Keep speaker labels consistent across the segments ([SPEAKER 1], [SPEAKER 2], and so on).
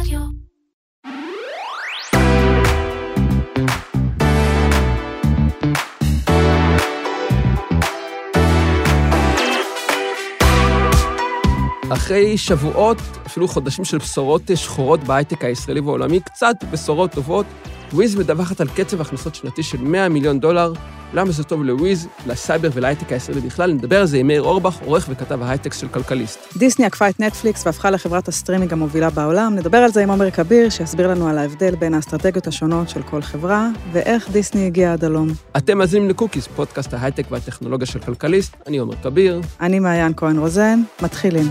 [SPEAKER 1] רדיו.
[SPEAKER 2] אחרי שבועות, אפילו חודשים של בשורות שחורות בהייטק הישראלי והעולמי, קצת בשורות טובות, וויז מדווחת על קצב הכנסות שנתי של 100 מיליון דולר. למה זה טוב לוויז, לסייבר ולהייטק הישראלי בכלל? נדבר על זה עם מאיר אורבך, עורך וכתב ההייטק של כלכליסט.
[SPEAKER 3] דיסני עקפה את נטפליקס והפכה לחברת הסטרימינג המובילה בעולם. נדבר על זה עם עומר כביר, שיסביר לנו על ההבדל בין האסטרטגיות השונות של כל חברה, ואיך דיסני הגיעה עד הלום.
[SPEAKER 2] אתם מאזינים לקוקיס, פודקאסט ההייטק והטכנולוגיה של כלכליסט. אני עומר כביר.
[SPEAKER 3] אני מעיין כהן רוזן, מתחילים.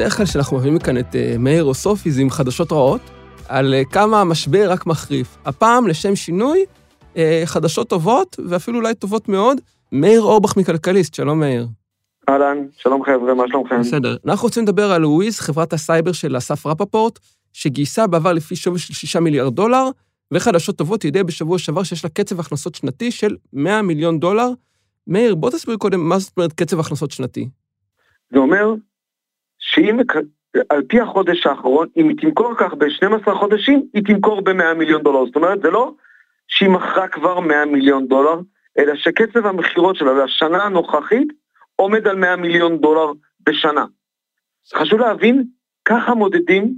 [SPEAKER 2] בדרך כלל כשאנחנו מביאים כאן את אה, מאיר או סופי, זה עם חדשות רעות, על אה, כמה המשבר רק מחריף. הפעם, לשם שינוי, אה, חדשות טובות, ואפילו אולי טובות מאוד. מאיר אורבך מכלכליסט, שלום מאיר.
[SPEAKER 4] אהלן, שלום חבר'ה, מה שלומכם?
[SPEAKER 2] בסדר. אנחנו רוצים לדבר על וויז, חברת הסייבר של אסף רפפורט, שגייסה בעבר לפי שווי של 6 מיליארד דולר, וחדשות טובות, הודיעה בשבוע שעבר שיש לה קצב הכנסות שנתי של 100 מיליון דולר. מאיר, בוא תסביר קודם מה זאת אומרת קצב הכנסות שנתי.
[SPEAKER 4] זה אומר שאם, על פי החודש האחרון, אם היא תמכור כך ב-12 חודשים, היא תמכור ב-100 מיליון דולר. זאת אומרת, זה לא שהיא מכרה כבר 100 מיליון דולר, אלא שקצב המכירות שלה לשנה הנוכחית עומד על 100 מיליון דולר בשנה. חשוב להבין, ככה מודדים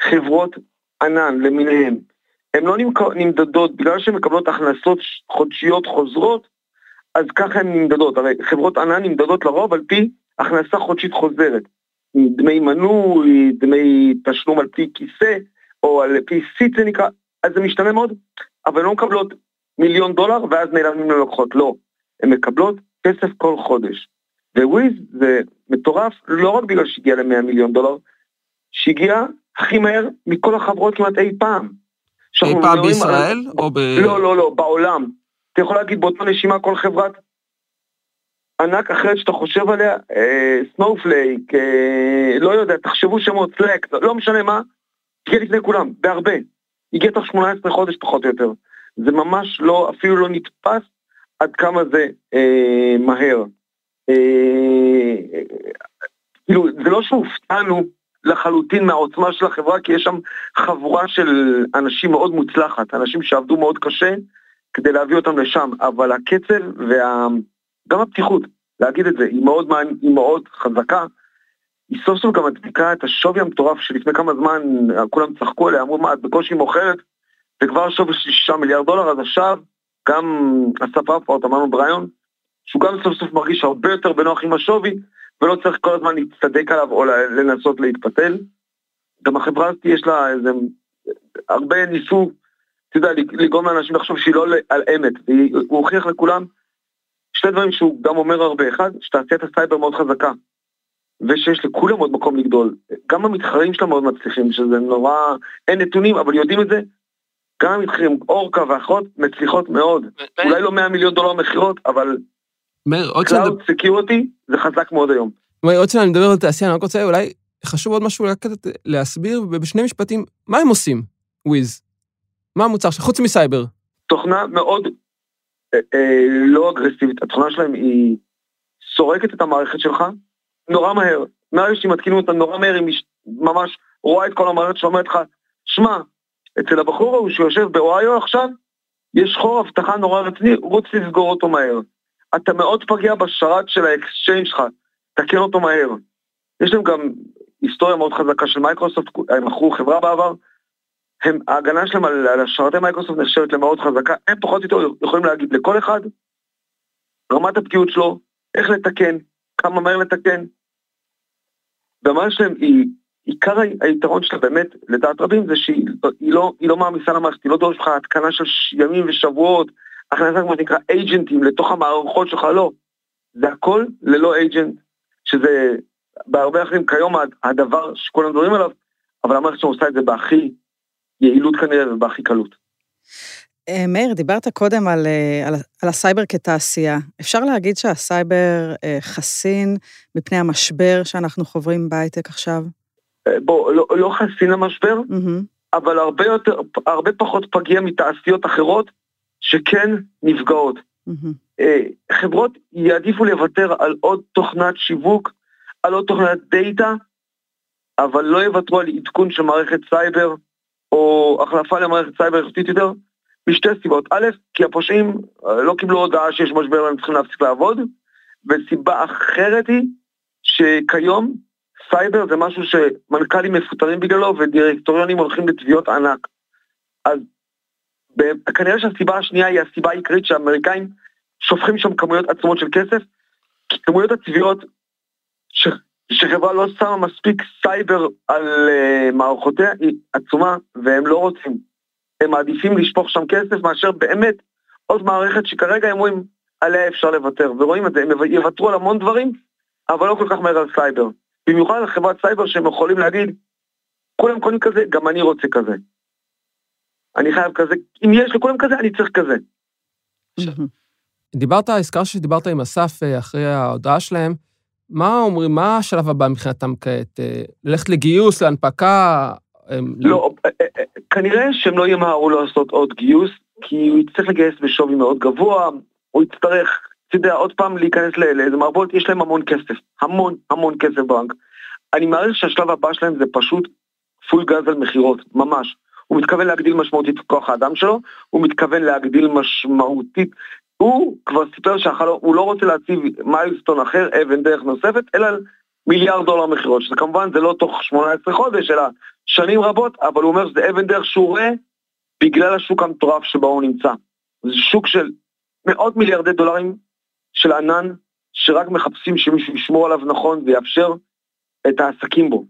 [SPEAKER 4] חברות ענן למיניהן. הן לא נמדדות, בגלל שהן מקבלות הכנסות חודשיות חוזרות, אז ככה הן נמדדות. הרי חברות ענן נמדדות לרוב על פי הכנסה חודשית חוזרת. דמי מנוי, דמי תשלום על פי כיסא, או על פי סיט זה נקרא, אז זה משתנה מאוד, אבל הן לא מקבלות מיליון דולר ואז נעלמים ללקוחות, לא. הן מקבלות כסף כל חודש. וויז זה מטורף, לא רק בגלל שהגיע ל-100 מיליון דולר, שהגיע הכי מהר מכל החברות כמעט אי פעם.
[SPEAKER 2] אי פעם בישראל? על... או ב...
[SPEAKER 4] לא, לא, לא, בעולם. אתה יכול להגיד באותה נשימה כל חברת ענק אחרת שאתה חושב עליה, סנופלייק, אה, אה, לא יודע, תחשבו שמות, סלאק, לא משנה מה, הגיע לפני כולם, בהרבה. הגיע תוך 18 חודש פחות או יותר. זה ממש לא, אפילו לא נתפס עד כמה זה אה, מהר. אה, כאילו, זה לא שהופתענו לחלוטין מהעוצמה של החברה, כי יש שם חבורה של אנשים מאוד מוצלחת, אנשים שעבדו מאוד קשה כדי להביא אותם לשם, אבל הקצב וה... גם הפתיחות, להגיד את זה, היא מאוד, היא מאוד חזקה. היא סוף סוף גם מדביקה את השווי המטורף שלפני כמה זמן כולם צחקו עליה, אמרו מה, את בקושי מוכרת, וכבר שווי של 6 מיליארד דולר, אז עכשיו גם אסף רפורט אמרנו בריאיון, שהוא גם סוף סוף מרגיש הרבה יותר בנוח עם השווי, ולא צריך כל הזמן להצטדק עליו או לנסות להתפתל. גם החברה הזאת יש לה איזה, הרבה ניסו, אתה יודע, לגרום לאנשים לחשוב שהיא לא על אמת, והוא הוכיח לכולם שני דברים שהוא גם אומר הרבה, אחד, שתעשיית הסייבר מאוד חזקה, ושיש לכולם עוד מקום לגדול. גם המתחרים שלה מאוד מצליחים, שזה נורא, אין נתונים, אבל יודעים את זה. גם המתחרים, אורקה ואחרות, מצליחות מאוד. אולי לא 100 מיליון דולר מכירות, אבל cloud security זה חזק מאוד היום.
[SPEAKER 2] עוד שנייה אני מדבר על תעשייה, אני רק רוצה אולי, חשוב עוד משהו להסביר, ובשני משפטים, מה הם עושים, וויז? מה המוצר שלך, חוץ מסייבר?
[SPEAKER 4] תוכנה מאוד לא אגרסיבית, התכונה שלהם היא סורקת את המערכת שלך נורא מהר. מהרגע שמתקינים אותה נורא מהר, היא ממש רואה את כל המערכת שאומרת לך, שמע, אצל הבחור ההוא שיושב באוהיו עכשיו, יש חור אבטחה נורא רציני, רוץ לסגור אותו מהר. אתה מאוד פגיע בשרת של ה Exchange שלך, תקן אותו מהר. יש להם גם היסטוריה מאוד חזקה של מייקרוסופט, הם מכרו חברה בעבר, הם, ההגנה שלהם על, על השרתי מייקרוסופט נחשבת למאוד חזקה, הם פחות או יותר יכולים להגיד לכל אחד רמת הפגיעות שלו, איך לתקן, כמה מהר לתקן. והמערכת שלהם היא, עיקר היתרון שלה באמת, לדעת רבים, זה שהיא לא, היא לא מעמיסה למערכת, היא לא דורשת לך התקנה של ימים ושבועות, הכנסה כמו שנקרא אייג'נטים לתוך המערכות שלך, לא. זה הכל ללא agent, שזה בהרבה אחרים כיום הדבר שכולם מדברים עליו, אבל המערכת שלנו עושה את זה בהכי יעילות כנראה ובהכי קלות.
[SPEAKER 3] אה, מאיר, דיברת קודם על, אה, על, על הסייבר כתעשייה. אפשר להגיד שהסייבר אה, חסין מפני המשבר שאנחנו חוברים בהייטק עכשיו?
[SPEAKER 4] בוא, לא, לא חסין למשבר, mm-hmm. אבל הרבה, יותר, הרבה פחות פגיע מתעשיות אחרות שכן נפגעות. Mm-hmm. חברות יעדיפו לוותר על עוד תוכנת שיווק, על עוד תוכנת דאטה, אבל לא יוותרו על עדכון של מערכת סייבר, או החלפה למערכת סייבר איכותית יותר, משתי סיבות. א', כי הפושעים אה, לא קיבלו הודעה שיש משבר והם צריכים להפסיק לעבוד, וסיבה אחרת היא שכיום סייבר זה משהו שמנכ"לים מפוטרים בגללו ודירקטוריונים הולכים לתביעות ענק. אז כנראה שהסיבה השנייה היא הסיבה העיקרית שהאמריקאים שופכים שם כמויות עצומות של כסף, כי כמויות התביעות. שחברה לא שמה מספיק סייבר על אה, מערכותיה היא עצומה והם לא רוצים. הם מעדיפים לשפוך שם כסף מאשר באמת עוד מערכת שכרגע הם רואים עליה אפשר לוותר, ורואים את זה, הם יוותרו על המון דברים, אבל לא כל כך מהר על סייבר. במיוחד על חברת סייבר שהם יכולים להגיד, כולם קונים כזה, גם אני רוצה כזה. אני חייב כזה, אם יש לכולם כזה, אני צריך כזה.
[SPEAKER 2] דיברת, הזכרת שדיברת עם אסף אה, אחרי ההודעה שלהם, מה אומרים, מה השלב הבא מבחינתם כעת? אה, ללכת לגיוס, להנפקה?
[SPEAKER 4] לא, אה, כנראה שהם לא ימהרו לעשות עוד גיוס, כי הוא יצטרך לגייס בשווי מאוד גבוה, הוא יצטרך, אתה יודע, עוד פעם להיכנס לאיזה מערבות, יש להם המון כסף, המון המון כסף בבנק. אני מעריך שהשלב הבא שלהם זה פשוט פול גז על מכירות, ממש. הוא מתכוון להגדיל משמעותית את כוח האדם שלו, הוא מתכוון להגדיל משמעותית, הוא כבר סיפר שהוא לא רוצה להציב מיילסטון אחר, אבן דרך נוספת, אלא מיליארד דולר מכירות, שזה כמובן זה לא תוך 18 חודש, אלא שנים רבות, אבל הוא אומר שזה אבן דרך שהוא רואה בגלל השוק המטורף שבו הוא נמצא. זה שוק של מאות מיליארדי דולרים של ענן, שרק מחפשים שמישהו ישמור עליו נכון ויאפשר את העסקים בו.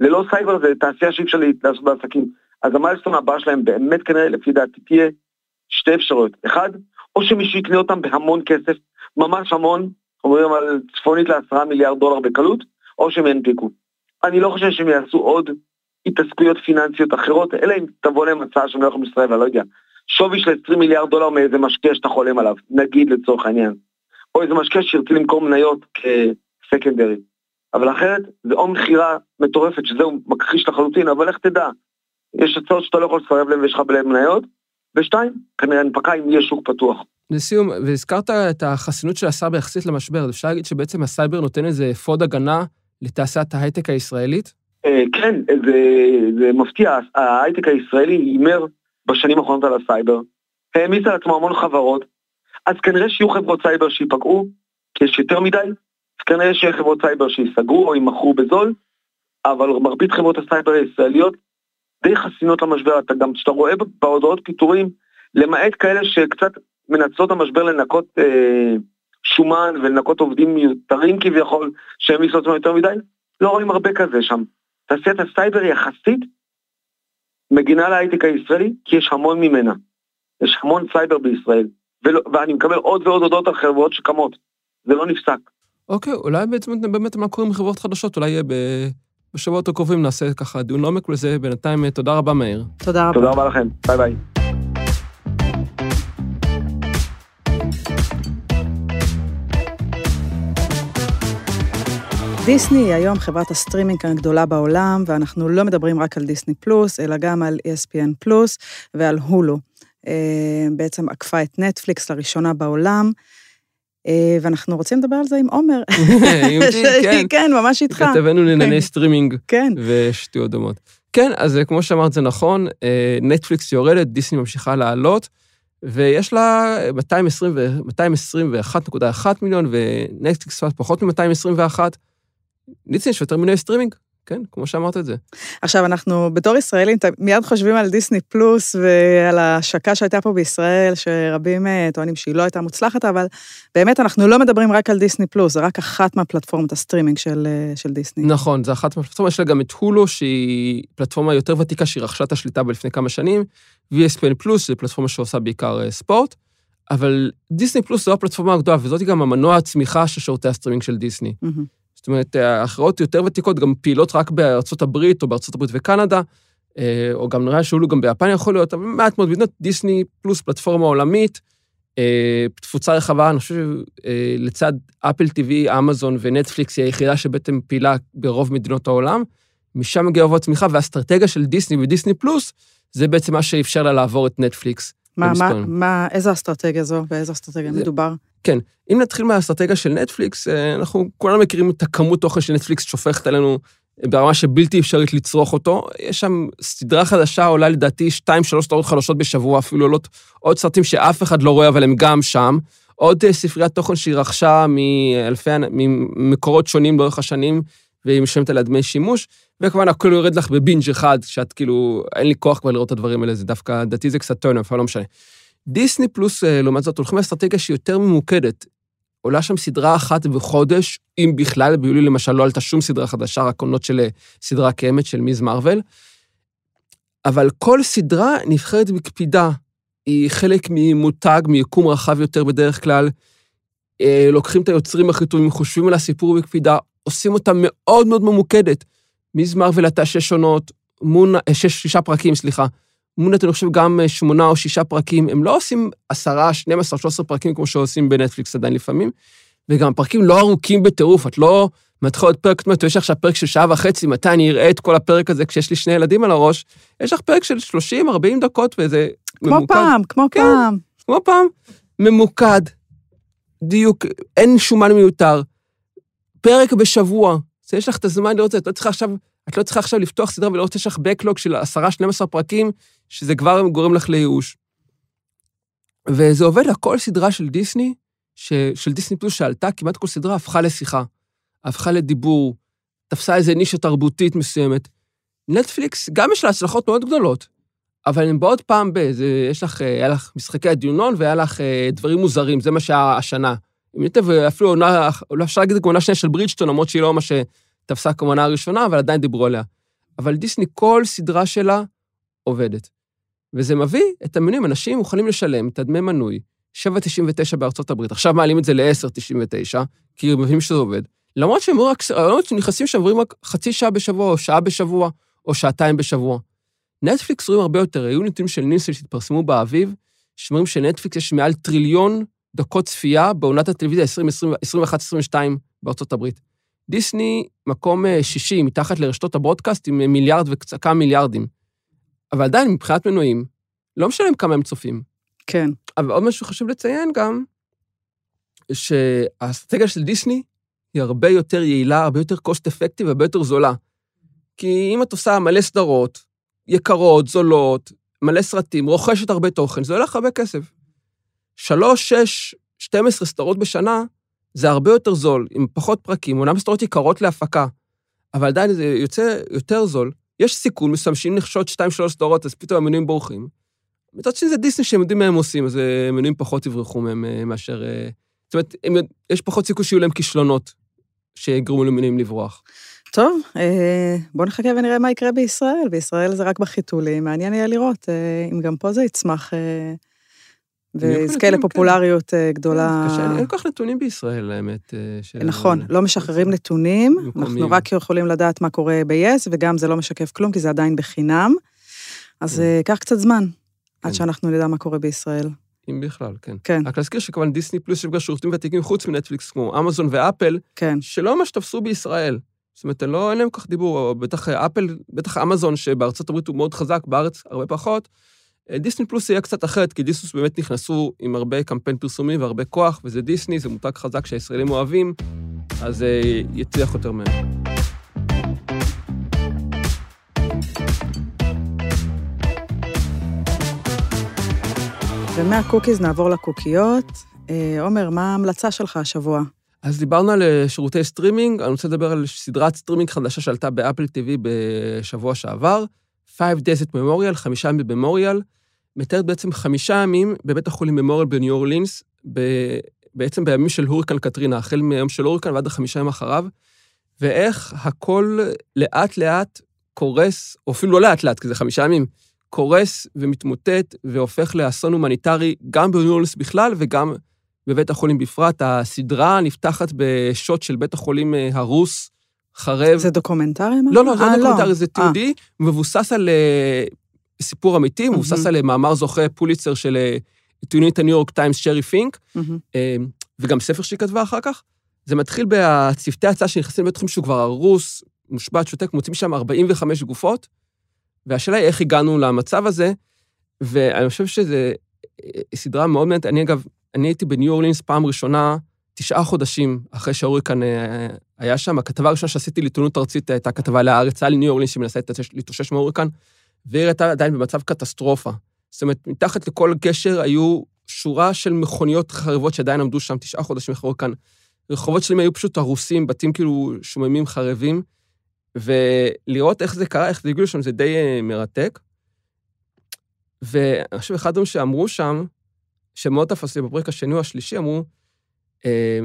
[SPEAKER 4] ללא סייבר זה תעשייה שאי אפשר לעשות בעסקים. אז המיילסטון הבא שלהם באמת כנראה לפי דעתי תהיה שתי אפשרויות. אחד, או שמישהו יקנה אותם בהמון כסף, ממש המון, אומרים על צפונית לעשרה מיליארד דולר בקלות, או שהם ינפיקו. אני לא חושב שהם יעשו עוד התעסקויות פיננסיות אחרות, אלא אם תבוא להם הצעה שהם לא יכולים לסרב לה, ואני לא יודע. שווי של 20 מיליארד דולר מאיזה משקיע שאתה חולם עליו, נגיד לצורך העניין. או איזה משקיע שירצה למכור מניות כ secondary. אבל אחרת זה או מכירה מטורפת שזה הוא מכחיש לחלוטין, אבל איך תדע, יש הצעות שאתה לא יכול לסרב להם ויש לך בעלי מניות, ושתיים, כנראה הנפקה אם יהיה שוק פתוח.
[SPEAKER 2] לסיום, והזכרת את החסינות של הסייבר יחסית למשבר, אז אפשר להגיד שבעצם הסייבר נותן איזה אפוד הגנה לתעשיית ההייטק הישראלית?
[SPEAKER 4] אה, כן, זה, זה מפתיע, ההייטק הישראלי הימר בשנים האחרונות על הסייבר, העמיס על עצמו המון חברות, אז כנראה שיהיו חברות סייבר שייפגעו, כי יש יותר מדי, אז כנראה שיהיו חברות סייבר שייסגרו או יימכרו בזול, אבל מרבית חברות הסייבר הישראליות די חסינות למשבר, אתה גם, כשאתה רואה בהודעות פיטורים, למעט כאלה שקצת מנצלות המשבר לנקות אה, שומן ולנקות עובדים מיותרים כביכול, שהעמיסו על עצמם יותר מדי, לא רואים הרבה כזה שם. תעשיית הסייבר יחסית מגינה להייטק הישראלי, כי יש המון ממנה. יש המון סייבר בישראל, ולא, ואני מקבל עוד ועוד הודעות על חברות שקמות. זה לא נפסק.
[SPEAKER 2] אוקיי, אולי בעצם באמת מה קורה עם חברות חדשות, אולי יהיה ב... בשבועות הקרובים נעשה ככה דיון עומק לזה. בינתיים, תודה רבה, מאיר.
[SPEAKER 3] תודה רבה.
[SPEAKER 4] תודה רבה לכם. ביי ביי.
[SPEAKER 3] דיסני היא היום חברת הסטרימינג הגדולה בעולם, ואנחנו לא מדברים רק על דיסני פלוס, אלא גם על ESPN פלוס ועל הולו. אה, בעצם עקפה את נטפליקס לראשונה בעולם. אה, ואנחנו רוצים לדבר על זה עם עומר.
[SPEAKER 2] כן.
[SPEAKER 3] כן, ממש איתך.
[SPEAKER 2] כתבנו לענייני
[SPEAKER 3] כן.
[SPEAKER 2] סטרימינג.
[SPEAKER 3] כן.
[SPEAKER 2] ושטויות דומות. כן, אז אה, כמו שאמרת, זה נכון, נטפליקס יורדת, דיסני ממשיכה לעלות, ויש לה 221.1 מיליון, ונטפליקס פחות מ-221. דיסני יש יותר מנויי סטרימינג, כן, כמו שאמרת את זה.
[SPEAKER 3] עכשיו, אנחנו בתור ישראלים מיד חושבים על דיסני פלוס ועל ההשקה שהייתה פה בישראל, שרבים אה, טוענים שהיא לא הייתה מוצלחת, אבל באמת אנחנו לא מדברים רק על דיסני פלוס, זה רק אחת מהפלטפורמות הסטרימינג של, אה, של דיסני.
[SPEAKER 2] נכון, זה אחת מהפלטפורמות, יש לה גם את הולו, שהיא פלטפורמה יותר ותיקה, שהיא רכשה את השליטה בה לפני כמה שנים, ו ESPN פלוס, זו פלטפורמה שעושה בעיקר אה, ספורט, אבל דיסני פלוס זו הפלטפורמה הגדולה, וזאת גם המנוע הצמיחה של שירותי הסטרימינג של דיסני. Mm-hmm. זאת אומרת, האחרות יותר ותיקות גם פעילות רק בארצות הברית או בארצות הברית וקנדה, אה, או גם נראה שהולו גם ביפן יכול להיות, אבל מעט מאוד מדינות, דיסני פלוס פלטפורמה עולמית, אה, תפוצה רחבה, אני חושב שלצד אפל TV, אמזון ונטפליקס היא היחידה שבעצם פעילה ברוב מדינות העולם, משם מגיע רוב הצמיחה, והאסטרטגיה של דיסני ודיסני פלוס, זה בעצם מה שאפשר לה לעבור את נטפליקס.
[SPEAKER 3] מה, מה, מה, איזה אסטרטגיה זו? באיזה אסטרטגיה זה, מדובר?
[SPEAKER 2] כן, אם נתחיל מהאסטרטגיה של נטפליקס, אה, אנחנו כולנו מכירים את הכמות תוכן שנטפליקס שופכת עלינו ברמה שבלתי אפשרית לצרוך אותו. יש שם סדרה חדשה, עולה לדעתי 2-3 סדרות חדשות בשבוע, אפילו עולות עוד סרטים שאף אחד לא רואה, אבל הם גם שם. עוד אה, ספריית תוכן שהיא רכשה מאלפי, ממקורות שונים לאורך השנים, והיא משלמת עליה דמי שימוש, וכמובן הכל יורד לך בבינג' אחד, שאת כאילו, אין לי כוח כבר לראות את הדברים האלה, זה דווקא, דעתי זה קצת טרנר, אבל לא משנה. דיסני פלוס, אה, לעומת זאת, הולכים לאסטרטגיה שהיא יותר ממוקדת. עולה שם סדרה אחת בחודש, אם בכלל, ביולי למשל לא עלתה שום סדרה חדשה, רק עונות של אה, סדרה קיימת של מיז מרוויל. אבל כל סדרה נבחרת בקפידה. היא חלק ממותג, מיקום רחב יותר בדרך כלל. אה, לוקחים את היוצרים הכי טובים, חושבים על הסיפור בקפידה, עושים אותה מאוד מאוד ממוקדת. מיז מרוויל הייתה שש עונות, מון, שש, שישה פרקים, סליחה. מונת, אני חושב, גם אה, שמונה או שישה פרקים, הם לא עושים עשרה, 12, 13 פרקים כמו שעושים בנטפליקס עדיין לפעמים, וגם פרקים לא ארוכים בטירוף, את לא מתחילה עוד פרק, זאת אומרת, יש עכשיו פרק של שעה וחצי, מתי אני אראה את כל הפרק הזה כשיש לי שני ילדים על הראש? יש לך פרק של 30, 40 דקות וזה
[SPEAKER 3] כמו ממוקד. פעם, כמו כן, פעם.
[SPEAKER 2] כמו פעם. ממוקד, דיוק, אין שומן מיותר. פרק בשבוע, אז יש לך את הזמן לראות את זה, את לא צריכה עכשיו את לא צריכה עכשיו לפתוח סדרה ולראות שיש לך בקלוג של 10-12 פרקים, שזה כבר גורם לך לייאוש. וזה עובד לכל סדרה של דיסני, ש, של דיסני פלוס שעלתה, כמעט כל סדרה הפכה לשיחה, הפכה לדיבור, תפסה איזה נישה תרבותית מסוימת. נטפליקס, גם יש לה הצלחות מאוד גדולות, אבל הן באות פעם ב... זה, יש לך, היה לך משחקי הדיונון והיה לך אה, דברים מוזרים, זה מה שהיה השנה. אפילו עונה, אפשר להגיד עונה שנייה של ברידג'טון, למרות שהיא לא מה תפסה כמונה הראשונה, אבל עדיין דיברו עליה. אבל דיסני, כל סדרה שלה עובדת. וזה מביא את המנויים, אנשים מוכנים לשלם את הדמי מנוי, 7.99 בארצות הברית, עכשיו מעלים את זה ל-10.99, כי הם מבינים שזה עובד. למרות שהם רק, למרות שנכנסים שם, רואים רק חצי שעה בשבוע, או שעה בשבוע, או שעתיים בשבוע. נטפליקס רואים הרבה יותר, היו נתונים של ניסל שהתפרסמו באביב, שאומרים שנטפליקס יש מעל טריליון דקות צפייה בעונת הטלוויזיה 2021-2022 בארצות הברית. דיסני מקום אה, שישי, מתחת לרשתות הברודקאסט, עם מיליארד וכמה מיליארדים. אבל עדיין, מבחינת מנויים, לא משנה כמה הם צופים.
[SPEAKER 3] כן.
[SPEAKER 2] אבל עוד משהו חשוב לציין גם, שהאסטרטגיה של דיסני היא הרבה יותר יעילה, הרבה יותר cost effective והרבה יותר זולה. כי אם את עושה מלא סדרות, יקרות, זולות, מלא סרטים, רוכשת הרבה תוכן, זה הולך הרבה כסף. שלוש, שש, 12 סדרות בשנה, זה הרבה יותר זול, עם פחות פרקים, אומנם סדרות יקרות להפקה, אבל עדיין זה יוצא יותר זול. יש סיכון מסוים שאם נחשוד 2-3 סדרות, אז פתאום המנויים בורחים. מצד שני זה דיסני שהם יודעים מה הם עושים, אז אה, מנויים פחות יברחו מהם אה, מאשר... אה, זאת אומרת, הם, יש פחות סיכוי שיהיו להם כישלונות שיגרמו למנויים לברוח.
[SPEAKER 3] טוב, בואו נחכה ונראה מה יקרה בישראל. בישראל זה רק בחיתולים, מעניין יהיה לראות אם גם פה זה יצמח ויזכה לפופולריות כן. גדולה.
[SPEAKER 2] קשה, אין כל כך נתונים בישראל, האמת.
[SPEAKER 3] של... נכון, לא משחררים נתונים, אנחנו רק יכולים לדעת מה קורה ב-yes, וגם זה לא משקף כלום, כי זה עדיין בחינם. אז ייקח כן. קצת זמן עד כן. שאנחנו נדע מה קורה בישראל.
[SPEAKER 2] אם בכלל, כן.
[SPEAKER 3] כן.
[SPEAKER 2] רק להזכיר שכמובן דיסני פלוס יש גם שירותים ותיקים חוץ מנטפליקס, כמו אמזון ואפל,
[SPEAKER 3] כן.
[SPEAKER 2] שלא ממש תפסו בישראל. זאת אומרת, לא, אין להם כל כך דיבור, בטח אפל, בטח אמזון, שבארצות הברית הוא מאוד חזק, בארץ הרבה פחות, דיסני פלוס יהיה קצת אחרת, כי דיסנוס באמת נכנסו עם הרבה קמפיין פרסומי והרבה כוח, וזה דיסני, זה מותג חזק שהישראלים אוהבים, אז זה אה, יצליח יותר מהם.
[SPEAKER 3] ומהקוקיז נעבור לקוקיות. אה, עומר, מה ההמלצה שלך השבוע?
[SPEAKER 2] אז דיברנו על אה, שירותי סטרימינג, אני רוצה לדבר על סדרת סטרימינג חדשה שעלתה באפל TV בשבוע שעבר, Five Days at Memorial, חמישה ימים בממוריאל. מתארת בעצם חמישה ימים בבית החולים ממוריאל בניו אורלינס, בעצם בימים של הוריקן קטרינה, החל מהיום של הוריקן ועד החמישה ימים אחריו, ואיך הכל לאט-לאט קורס, או אפילו לא לאט-לאט, כי זה חמישה ימים, קורס ומתמוטט והופך לאסון הומניטרי גם בניו אורלינס בכלל וגם בבית החולים בפרט. הסדרה נפתחת בשוט של בית החולים אה, הרוס, חרב.
[SPEAKER 3] זה דוקומנטרי?
[SPEAKER 2] לא, לא, זה לא דוקומנטרי, זה תיעודי, מבוסס על אה, סיפור אמיתי, מבוסס על מאמר זוכה פוליצר של עיתונית הניו יורק טיימס, שרי פינק, וגם ספר שהיא כתבה אחר כך. זה מתחיל בצוותי הצלה שנכנסים לבית חולים שהוא כבר הרוס, מושבת, שותק, מוצאים שם 45 גופות, והשאלה היא איך הגענו למצב הזה, ואני חושב שזו סדרה מאוד מעניינת. אני אגב אני הייתי בניו אורלינס פעם ראשונה, תשעה חודשים אחרי שההוריקן אה, היה שם. הכתבה הראשונה שעשיתי לעיתונות ארצית הייתה כתבה להארץ, היה לי ניו אורלינס שמנסה להתאושש מההוריקן, והיא הייתה עדיין במצב קטסטרופה. זאת אומרת, מתחת לכל גשר היו שורה של מכוניות חרבות שעדיין עמדו שם תשעה חודשים אחרי ההוריקן. רחובות שלהם היו פשוט הרוסים, בתים כאילו שוממים חרבים, ולראות איך זה קרה, איך זה הגיעו לשם, זה די uh, מרתק. ואני חושב, אחד הדברים שאמרו שם, שמאוד תפס לי בפרק השני או השלישי, אמרו, אה,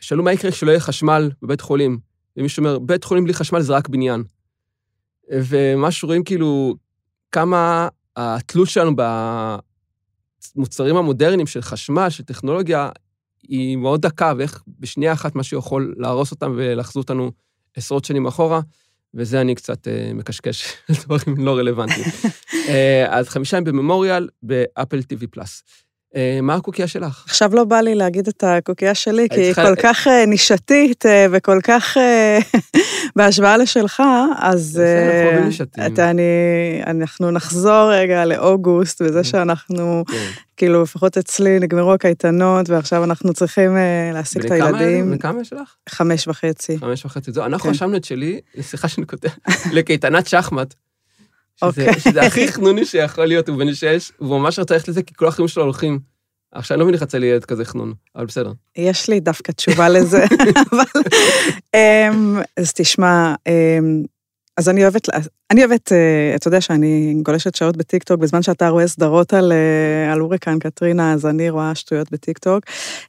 [SPEAKER 2] שאלו מה יקרה כשלא יהיה חשמל בבית חולים. ומישהו אומר, בית חולים בלי חשמל זה רק בניין. ומה שרואים כאילו, כמה התלות שלנו במוצרים המודרניים של חשמל, של טכנולוגיה, היא מאוד דקה, ואיך בשנייה אחת משהו יכול להרוס אותם ולחזור אותנו עשרות שנים אחורה, וזה אני קצת uh, מקשקש, דברים לא רלוונטיים. uh, אז חמישה ימים בממוריאל, באפל TV פלאס. אה, מה הקוקייה שלך?
[SPEAKER 3] עכשיו לא בא לי להגיד את הקוקייה שלי, כי היא כל כך אה, נישתית אה, וכל כך בהשוואה לשלך, אז אנחנו נחזור רגע לאוגוסט, וזה כן. שאנחנו, כן. כאילו, לפחות אצלי נגמרו הקייטנות, ועכשיו אנחנו צריכים להעסיק את הילדים.
[SPEAKER 2] וכמה יש לך?
[SPEAKER 3] חמש וחצי.
[SPEAKER 2] חמש וחצי, זהו, אנחנו כן. רשמנו את שלי, סליחה שאני כותב, לקייטנת שחמט. שזה, okay. שזה הכי חנוני שיכול להיות, הוא בן שש, והוא ממש רצה ללכת לזה, כי כל האחרים שלו הולכים. עכשיו אני לא מבין איך יצא לי ילד כזה חנון, אבל בסדר.
[SPEAKER 3] יש לי דווקא תשובה לזה, אבל... אמ, אז תשמע, אמ, אז אני אוהבת, אני אוהבת, אה, אתה יודע שאני גולשת שעות בטיקטוק, בזמן שאתה רואה סדרות על, אה, על אוריקן קטרינה, אז אני רואה שטויות בטיקטוק.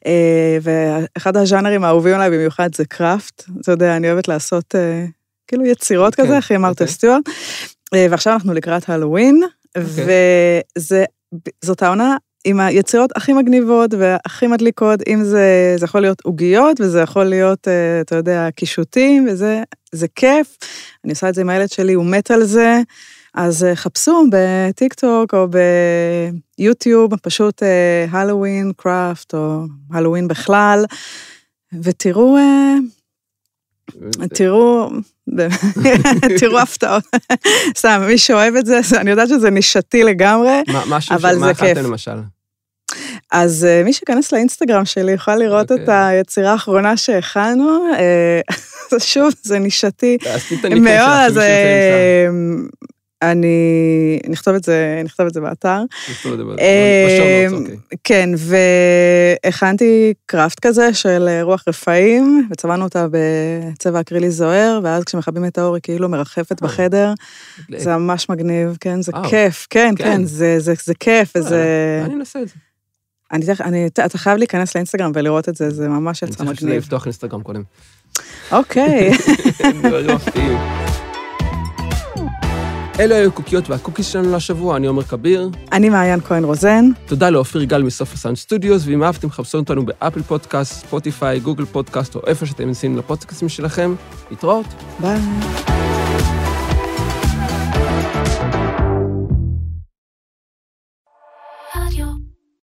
[SPEAKER 3] אה, ואחד הז'אנרים האהובים עליי במיוחד זה קראפט. אתה יודע, אני אוהבת לעשות כאילו יצירות כן, כזה, הכי אמרת אוקיי. סטיוארט. אה, ועכשיו אנחנו לקראת הלואוין, okay. אוקיי. וזאת העונה עם היצירות הכי מגניבות והכי מדליקות, אם זה, זה יכול להיות עוגיות, וזה יכול להיות, אה, אתה יודע, קישוטים, וזה זה כיף. אני עושה את זה עם הילד שלי, הוא מת על זה. אז אה, חפשו בטיק טוק או ביוטיוב, פשוט הלואוין קראפט או הלואוין בכלל, ותראו תראו, תראו הפתעות. סתם, מי שאוהב את זה, אני יודעת שזה נישתי לגמרי, אבל זה כיף. מה
[SPEAKER 2] למשל?
[SPEAKER 3] אז אה, מי שייכנס לאינסטגרם שלי יוכל לראות את אוקיי. היצירה האחרונה שהכנו. אה, שוב, זה נישתי מאוד, אז אני נכתוב את זה, נכתוב את זה באתר. נכתוב את זה באתר, אמ, אוקיי. כן, והכנתי קראפט כזה של רוח רפאים, וצבענו אותה בצבע אקרילי זוהר, ואז כשמכבים את האור היא כאילו מרחפת בחדר. זה ממש מגניב, כן, זה כיף, כן, כן, כן זה כיף, וזה...
[SPEAKER 2] אני אנסה את זה.
[SPEAKER 3] אני, אתה חייב להיכנס לאינסטגרם ולראות את זה, זה ממש יצא מגניב. אני
[SPEAKER 2] צריך לפתוח אינסטגרם קודם.
[SPEAKER 3] אוקיי.
[SPEAKER 2] דברים מפתיעים. אלו היו הקוקיות והקוקיז שלנו לשבוע, אני עומר כביר.
[SPEAKER 3] אני מעיין כהן רוזן.
[SPEAKER 2] תודה לאופיר גל מסוף הסאונד סטודיוס, ואם אהבתם, חפשו אותנו באפל פודקאסט, ספוטיפיי, גוגל פודקאסט, או איפה שאתם מאזינים לפודקאסטים שלכם. להתראות.
[SPEAKER 3] ביי.